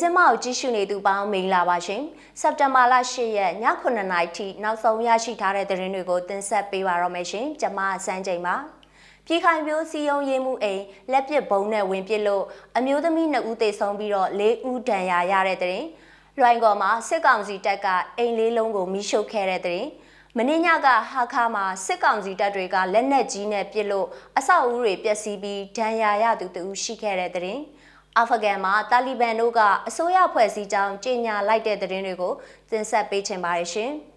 စင်မကိုကြည့်ရှုနေသူပေါင်းမင်္ဂလာပါရှင်စက်တင်ဘာလ10ရက်ည9:00နာရီထိနောက်ဆုံးရရှိထားတဲ့သတင်းတွေကိုတင်ဆက်ပေးပါရမယ်ရှင်ကျွန်မစန်းချိန်ပါပြည်ခိုင်ပြိုးစီယုံရေးမှုအိမ်လက်ပစ်ဘုံနဲ့ဝင်ပစ်လို့အမျိုးသမီး2ဦးသေဆုံးပြီးတော့4ဦးဒဏ်ရာရတဲ့တဲ့လွိုင်ကော်မှာစစ်ကောင်စီတပ်ကအိမ်လေးလုံးကိုမိရှုပ်ခဲ့တဲ့တဲ့မင်းညကဟာခါမှာစစ်ကောင်စီတပ်တွေကလက်နက်ကြီးနဲ့ပစ်လို့အဆောက်အဦတွေပျက်စီးပြီးဒဏ်ရာရသူတူရှိခဲ့တဲ့တဲ့ အာဖဂန်မှာတာလီဘန်တို့ကအစိုးရဖွဲ့စည်းကြောင်းကြေညာလိုက်တဲ့သတင်းတွေကိုတင်ဆက်ပေးချင်ပါတယ်ရှင်။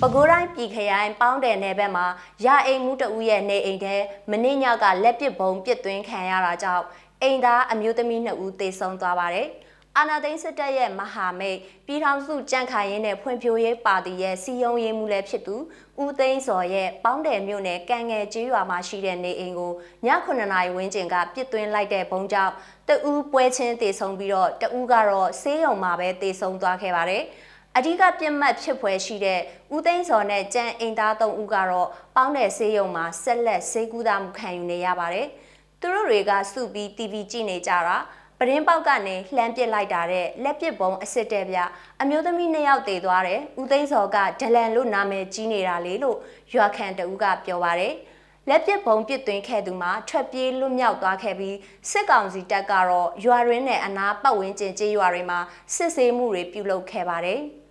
ပဲခူးတိုင်းပြည်ခရိုင်ပေါင်းတယ်နယ်ဘက်မှာရအိမ်မှုတဦးရဲ့နေအိမ်ထဲမနေ့ညကလက်ပစ်ဗုံးပစ်သွင်းခံရတာကြောင့်အိမ်သားအမျိုးသမီး2ဦးသေဆုံးသွားပါတယ်။ အာနာသိန်းစစ်တပ်ရဲ့မဟာမိတ်ပြည်ထောင်စုကြံ့ခိုင်ရေးနဲ့ဖွံ့ဖြိုးရေးပါတီရဲ့စီယုံရေးမှုလည်းဖြစ်သူဦးသိန်းစော်ရဲ့ပေါင်းတယ်မြို့နယ်ကံငယ်ကျေးရွာမှာရှိတဲ့နေအိမ်ကိုည9နာရီဝန်းကျင်ကပြစ်သွင်းလိုက်တဲ့ဘုံကြောင့်တဦးပွဲချင်းတေဆုံးပြီးတော့တဦးကတော့ဆေးရုံမှာပဲတေဆုံးသွားခဲ့ပါတယ်အဓိကပြစ်မှတ်ဖြစ်ဖွယ်ရှိတဲ့ဦးသိန်းစော်နဲ့ကျန်အိမ်သား၃ဦးကတော့ပေါင်းတဲ့ဆေးရုံမှာဆက်လက်ဆေးကူးတာမှုခံယူနေရပါတယ်။သူတို့တွေကစုပြီး TV ကြည့်နေကြတာ ပရင်းပေါက်ကနေလှမ်းပစ်လိုက်တာတဲ့လက်ပစ်ပုံအစ်စ်တဲ့ပြအမျိုးသမီးနှစ်ယောက်တည်သွားတယ်ဦးသိန်းစော်ကဒလန်လို့နာမည်ကြီးနေတာလေလို့ရွာခံတဦးကပြောပါတယ်လက်ပစ်ပုံပစ်သွင်းခဲ့သူမှာထွက်ပြေးလွတ်မြောက်သွားခဲ့ပြီးစစ်ကောင်စီတပ်ကတော့ရွာရင်းနဲ့အနာပတ်ဝန်းကျင်ကျေးရွာတွေမှာစစ်ဆေးမှုတွေပြုလုပ်ခဲ့ပါတယ်။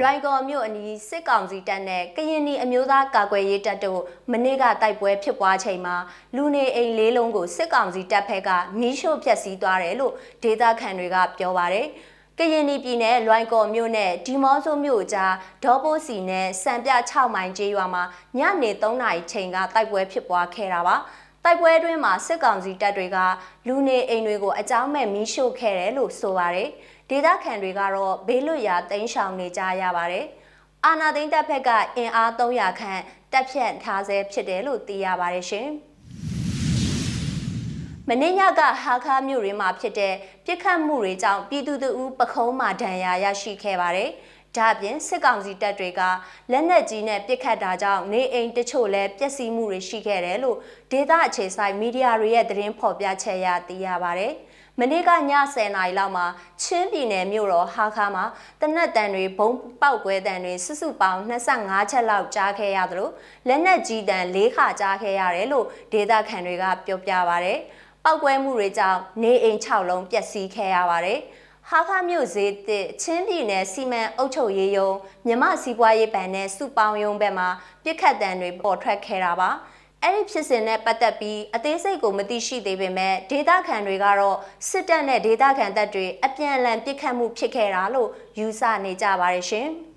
လွိုင်ကော်မြို့အနီးစစ်ကောင်စီတပ်နဲ့ကရင်နီအမျိုးသားကာကွယ်ရေးတပ်တို့မနေ့ကတိုက်ပွဲဖြစ်ပွားချိန်မှာလူနေအိမ်လေးလုံးကိုစစ်ကောင်စီတပ်ဖက်ကမီးရှို့ဖျက်ဆီးသွားတယ်လို့ဒေသခံတွေကပြောပါတယ်။ကရင်နီပြည်နယ်လွိုင်ကော်မြို့နဲ့ဒီမော့ဆိုမြို့ကြားဒေါ်ပိုးစီနဲ့စံပြ6မိုင်ကျေးရွာမှာညနေ3နာရီချိန်ကတိုက်ပွဲဖြစ်ပွားခဲ့တာပါ။တိုက်ပွဲအတွင်းမှာစစ်ကောင်စီတပ်တွေကလူနေအိမ်တွေကိုအကြောင်းမဲ့မီးရှို့ခဲ့တယ်လို့ဆိုပါတယ်။ ဒေသခံတွေကတော့ဘေးလွတ်ရာတိမ်းရှောင်နေကြရပါတယ်။အာနာသိန်းတပ်ဖက်ကအင်အား300ခန့်တပ်ဖြန့်ထားဆဲဖြစ်တယ်လို့သိရပါတယ်ရှင်။မင်းညကဟာခါမြို့ရင်းမှာဖြစ်တဲ့ပြစ်ခတ်မှုတွေကြောင့်ပြည်သူတို့ပခုံးမှာဒဏ်ရာရရှိခဲ့ပါတယ်။ဒါ့အပြင်စစ်ကောင်စီတပ်တွေကလက်နက်ကြီးနဲ့ပစ်ခတ်တာကြောင့်နေအိမ်တချို့လည်းပျက်စီးမှုတွေရှိခဲ့တယ်လို့ဒေသအခြေဆိုင်မီဒီယာတွေရဲ့သတင်းဖော်ပြချက်အရသိရပါဗျ။ မနေ့ကည10နာရီလောက်မှာချင်းပြည်နယ်မြို့တော်ဟာခါမှာတနက်တန်တွေဘုံပေါက်ကွဲတန်တွေစုစုပေါင်း25ချက်လောက်ကြားခဲ့ရသလိုလက်နက်ကြီးတန်၄ခါကြားခဲ့ရတယ်လို့ဒေသခံတွေကပြောပြပါဗျ။ပောက်ကွဲမှုတွေကြောင့်နေအိမ်6လုံးပျက်စီးခဲ့ရပါတယ်။ဟာခမြို့ဈေးတစ်ချင်းပြည်နယ်စီမံအုပ်ချုပ်ရေးယုံမြမစီးပွားရေးဘဏ်နဲ့စုပေါင်းယုံဘက်မှာပြစ်ခတ်တံတွေပေါ်ထွက်ခဲ့တာပါ။ အဲ့ဒီဖြစ်စဉ်နဲ့ပတ်သက်ပြီးအသေးစိတ်ကိုမသိရှိသေးပေမဲ့ဒေတာခန်တွေကတော့စစ်တပ်နဲ့ဒေတာခန်တပ်တွေအပြန်အလှန်ပစ်ခတ်မှုဖြစ်ခဲ့တာလို့ယူဆနေကြပါတယ်ရှင်။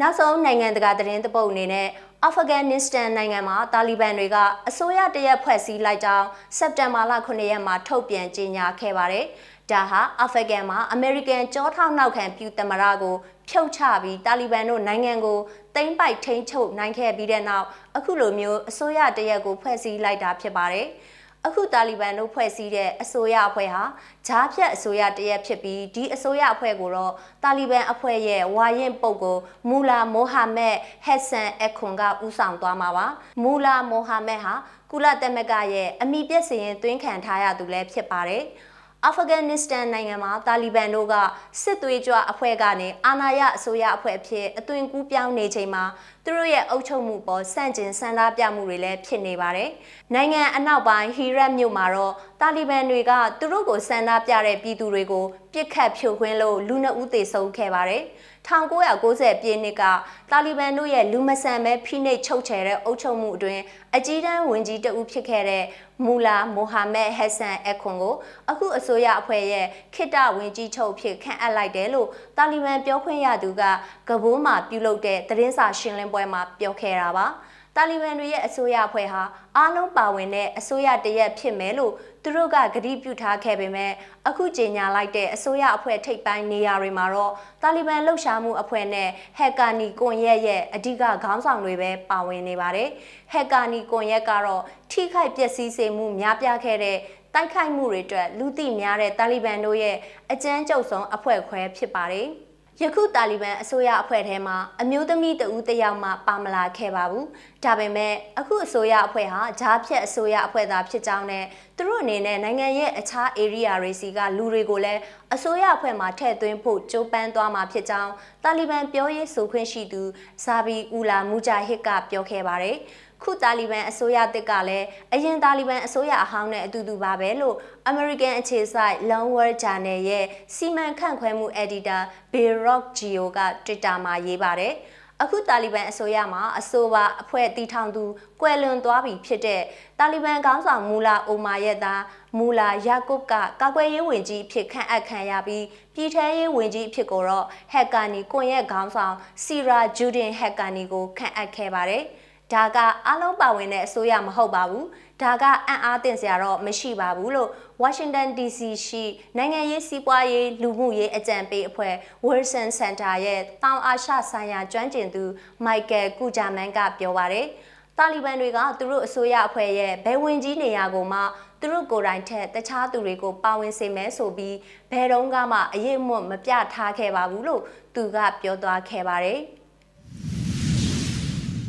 နောက်ဆုံးနိုင်ငံတကာသတင်းသပုတ်အနေနဲ့အာဖဂန်နစ္စတန်နိုင်ငံမှာတာလီဘန်တွေကအစိုးရတရက်ဖွဲ့စည်းလိုက်ကြောင်းစက်တင်ဘာလ9ရက်မှာထုတ်ပြန်ကြေညာခဲ့ပါတယ်။ ဒါဟာအာဖဂန်မှာအမေရိကန်ကြောထောက်နောက်ခံပြုသမရကိုဖြုတ်ချပြီးတာလီဘန်တို့နိုင်ငံကိုသိမ်းပိုက်ထိန်းချုပ်နိုင်ခဲ့ပြီးတဲ့နောက်အခုလိုမျိုးအစိုးရတရက်ကိုဖွဲ့စည်းလိုက်တာဖြစ်ပါတယ်။အခုတာလီဘန်တို့ဖွဲ့စည်းတဲ့အစိုးရအဖွဲ့ဟာဂျားဖြတ်အစိုးရတရက်ဖြစ်ပြီးဒီအစိုးရအဖွဲ့ကိုတော့တာလီဘန်အဖွဲ့ရဲ့ဝါရင်ပုတ်ကိုမူလာမိုဟာမက်ဟက်ဆန်အခွန်ကဦးဆောင်သွားမှာပါမူလာမိုဟာမက်ဟာကုလသမဂ္ဂရဲ့အမိပြည့်စည်ရင်သွင်းခံထားရသူလည်းဖြစ်ပါတယ်။ အာဖဂန်နစ္စတန်နိုင်ငံမှာတာလီဘန်တို့ကစစ်သွေးကြွအဖွဲ့ကနေအာဏာရအစိုးရအဖွဲ့အဖြစ်အသွင်ကူးပြောင်းနေချိန်မှာသူတို့ရဲ့အုပ်ချုပ်မှုပေါ်ဆန့်ကျင်ဆန္ဒပြမှုတွေလည်းဖြစ်နေပါတယ်။နိုင်ငံအနောက်ပိုင်းဟီရတ်မြို့မှာတော့ တာလီဘန်တွေကသူတို့ကိုဆန္ဒပြတဲ့ပြည်သူတွေကိုပြစ်ခတ်ဖြိုခွင်းလို့လူနှုတ်ဦးသေဆုံးခဲ့ပါတယ်။1990ပြည့်နှစ်ကတာလီဘန်တို့ရဲ့လူမဆန်ပဲဖိနှိပ်ချုပ်ချယ်တဲ့အုပ်ချုပ်မှုအတွင်းအကြီးတန်းဝန်ကြီးတဦးဖြစ်ခဲ့တဲ့မူလာမိုဟာမက်ဟက်ဆန်အခွန်ကိုအခုအစိုးရအဖွဲ့ရဲ့ခိတဝန်ကြီးချုပ်ဖြစ်ခန့်အပ်လိုက်တယ်လို့တာလီဘန်ပြောခွင့်ရသူကကဘိုးမှာပြုလုပ်တဲ့သတင်းစာရှင်းလင်းပွဲမှာပြောခဲ့တာပါ တာလီဘန်တွေရဲ့အစိုးရအဖွဲ့ဟာအားလုံးပါဝင်တဲ့အစိုးရတရက်ဖြစ်မယ်လို့သူတို့ကဂတိပြုထားခဲ့ပေမဲ့အခုကြေညာလိုက်တဲ့အစိုးရအဖွဲ့ထိပ်ပိုင်းနေရာတွေမှာတော့တာလီဘန်လှုပ်ရှားမှုအဖွဲ့နဲ့ဟက်ကာနီကွန်ရက်ရဲ့အဓိကခေါင်းဆောင်တွေပဲပါဝင်နေပါတယ်။ဟက်ကာနီကွန်ရက်ကတော့ထိခိုက်ပျက်စီးစေမှုများပြားခဲ့တဲ့တိုက်ခိုက်မှုတွေအတွက်လူသိများတဲ့တာလီဘန်တို့ရဲ့အကြမ်းကြုတ်ဆုံးအဖွဲ့ခွဲဖြစ်ပါတယ်။ ယခုတာလီဘန်အစိုးရအဖွဲ့ထဲမှာအမျိုးသမီးတဦးတစ်ယောက်မှပါမလာခဲ့ပါဘူး။ဒါပေမဲ့အခုအစိုးရအဖွဲ့ဟာဂျားဖြတ်အစိုးရအဖွဲ့သားဖြစ်ကြောင်းနဲ့သူတို့အနေနဲ့နိုင်ငံရဲ့အခြား area တွေစီကလူတွေကိုလည်းအစိုးရအဖွဲ့မှာထည့်သွင်းဖို့ကြိုးပမ်းသွားမှာဖြစ်ကြောင်းတာလီဘန်ပြောရေးဆိုခွင့်ရှိသူဇာဘီအူလာမူဂျာဟစ်ကပြောခဲ့ပါတယ်။ခုတာလီဘန်အစိုးရတစ်ကလည်းအရင်တာလီဘန်အစိုးရအဟောင်းနဲ့အတူတူပါပဲလို့ American အခြေစိုက် Long World Journal ရဲ့စီမံခန့်ခွဲမှု editor Bill Rock Geo က Twitter မှာရေးပါတယ်အခုတာလီဘန်အစိုးရမှာအဆိုပါအဖွဲ့တီထောင်သူကွယ်လွန်သွားပြီဖြစ်တဲ့တာလီဘန်ခေါင်းဆောင်မူလာအိုမာရဲ့သားမူလာယာကုပ်ကကာကွယ်ရေးဝန်ကြီးဖြစ်ခန့်အပ်ခံရပြီးပြည်ထရေးဝန်ကြီးဖြစ်ကိုတော့ဟက်ကာနီကွန်ရက်ခေါင်းဆောင်စီရာဂျူဒင်ဟက်ကာနီကိုခန့်အပ်ခဲ့ပါတယ်။ ဒါကအလုံးပါဝင်တဲ့အစိုးရမဟုတ်ပါဘူးဒါကအံ့အားသင့်စရာတော့မရှိပါဘူးလို့ Washington DC ရှိနိုင်ငံရေးစီးပွားရေးလူမှုရေးအကြံပေးအဖွဲ့ Wilson Center ရဲ့တောင်အာရှဆိုင်ရာကျွမ်းကျင်သူ Michael Kujaman ကပြောပါတယ်တာလီဘန်တွေကသူတို့အစိုးရအဖွဲ့ရဲ့ဘယ်ဝင်ကြီးနေရာကိုမှသူတို့ကိုယ်တိုင်ထက်တခြားသူတွေကိုပါဝင်စေမယ်ဆိုပြီးဘယ်တော့မှအရေးမွတ်မပြထားခဲ့ပါဘူးလို့သူကပြောသွားခဲ့ပါတယ်။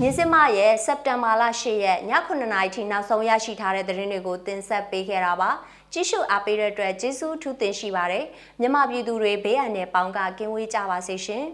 မြင်းစစ်မရဲ့စက်တင်ဘာလ10ရက်ည9နာရီထိနောက်ဆုံးရရှိထားတဲ့သတင်းတွေကိုတင်ဆက်ပေးခဲ့တာပါကြည့်ရှုအားပေးတဲ့အတွက်ကျေးဇူးထူးတင်ရှိပါတယ်မြန်မာပြည်သူတွေဘေးအန္တရာယ်ပေါင်းကကင်းဝေးကြပါစေရှင်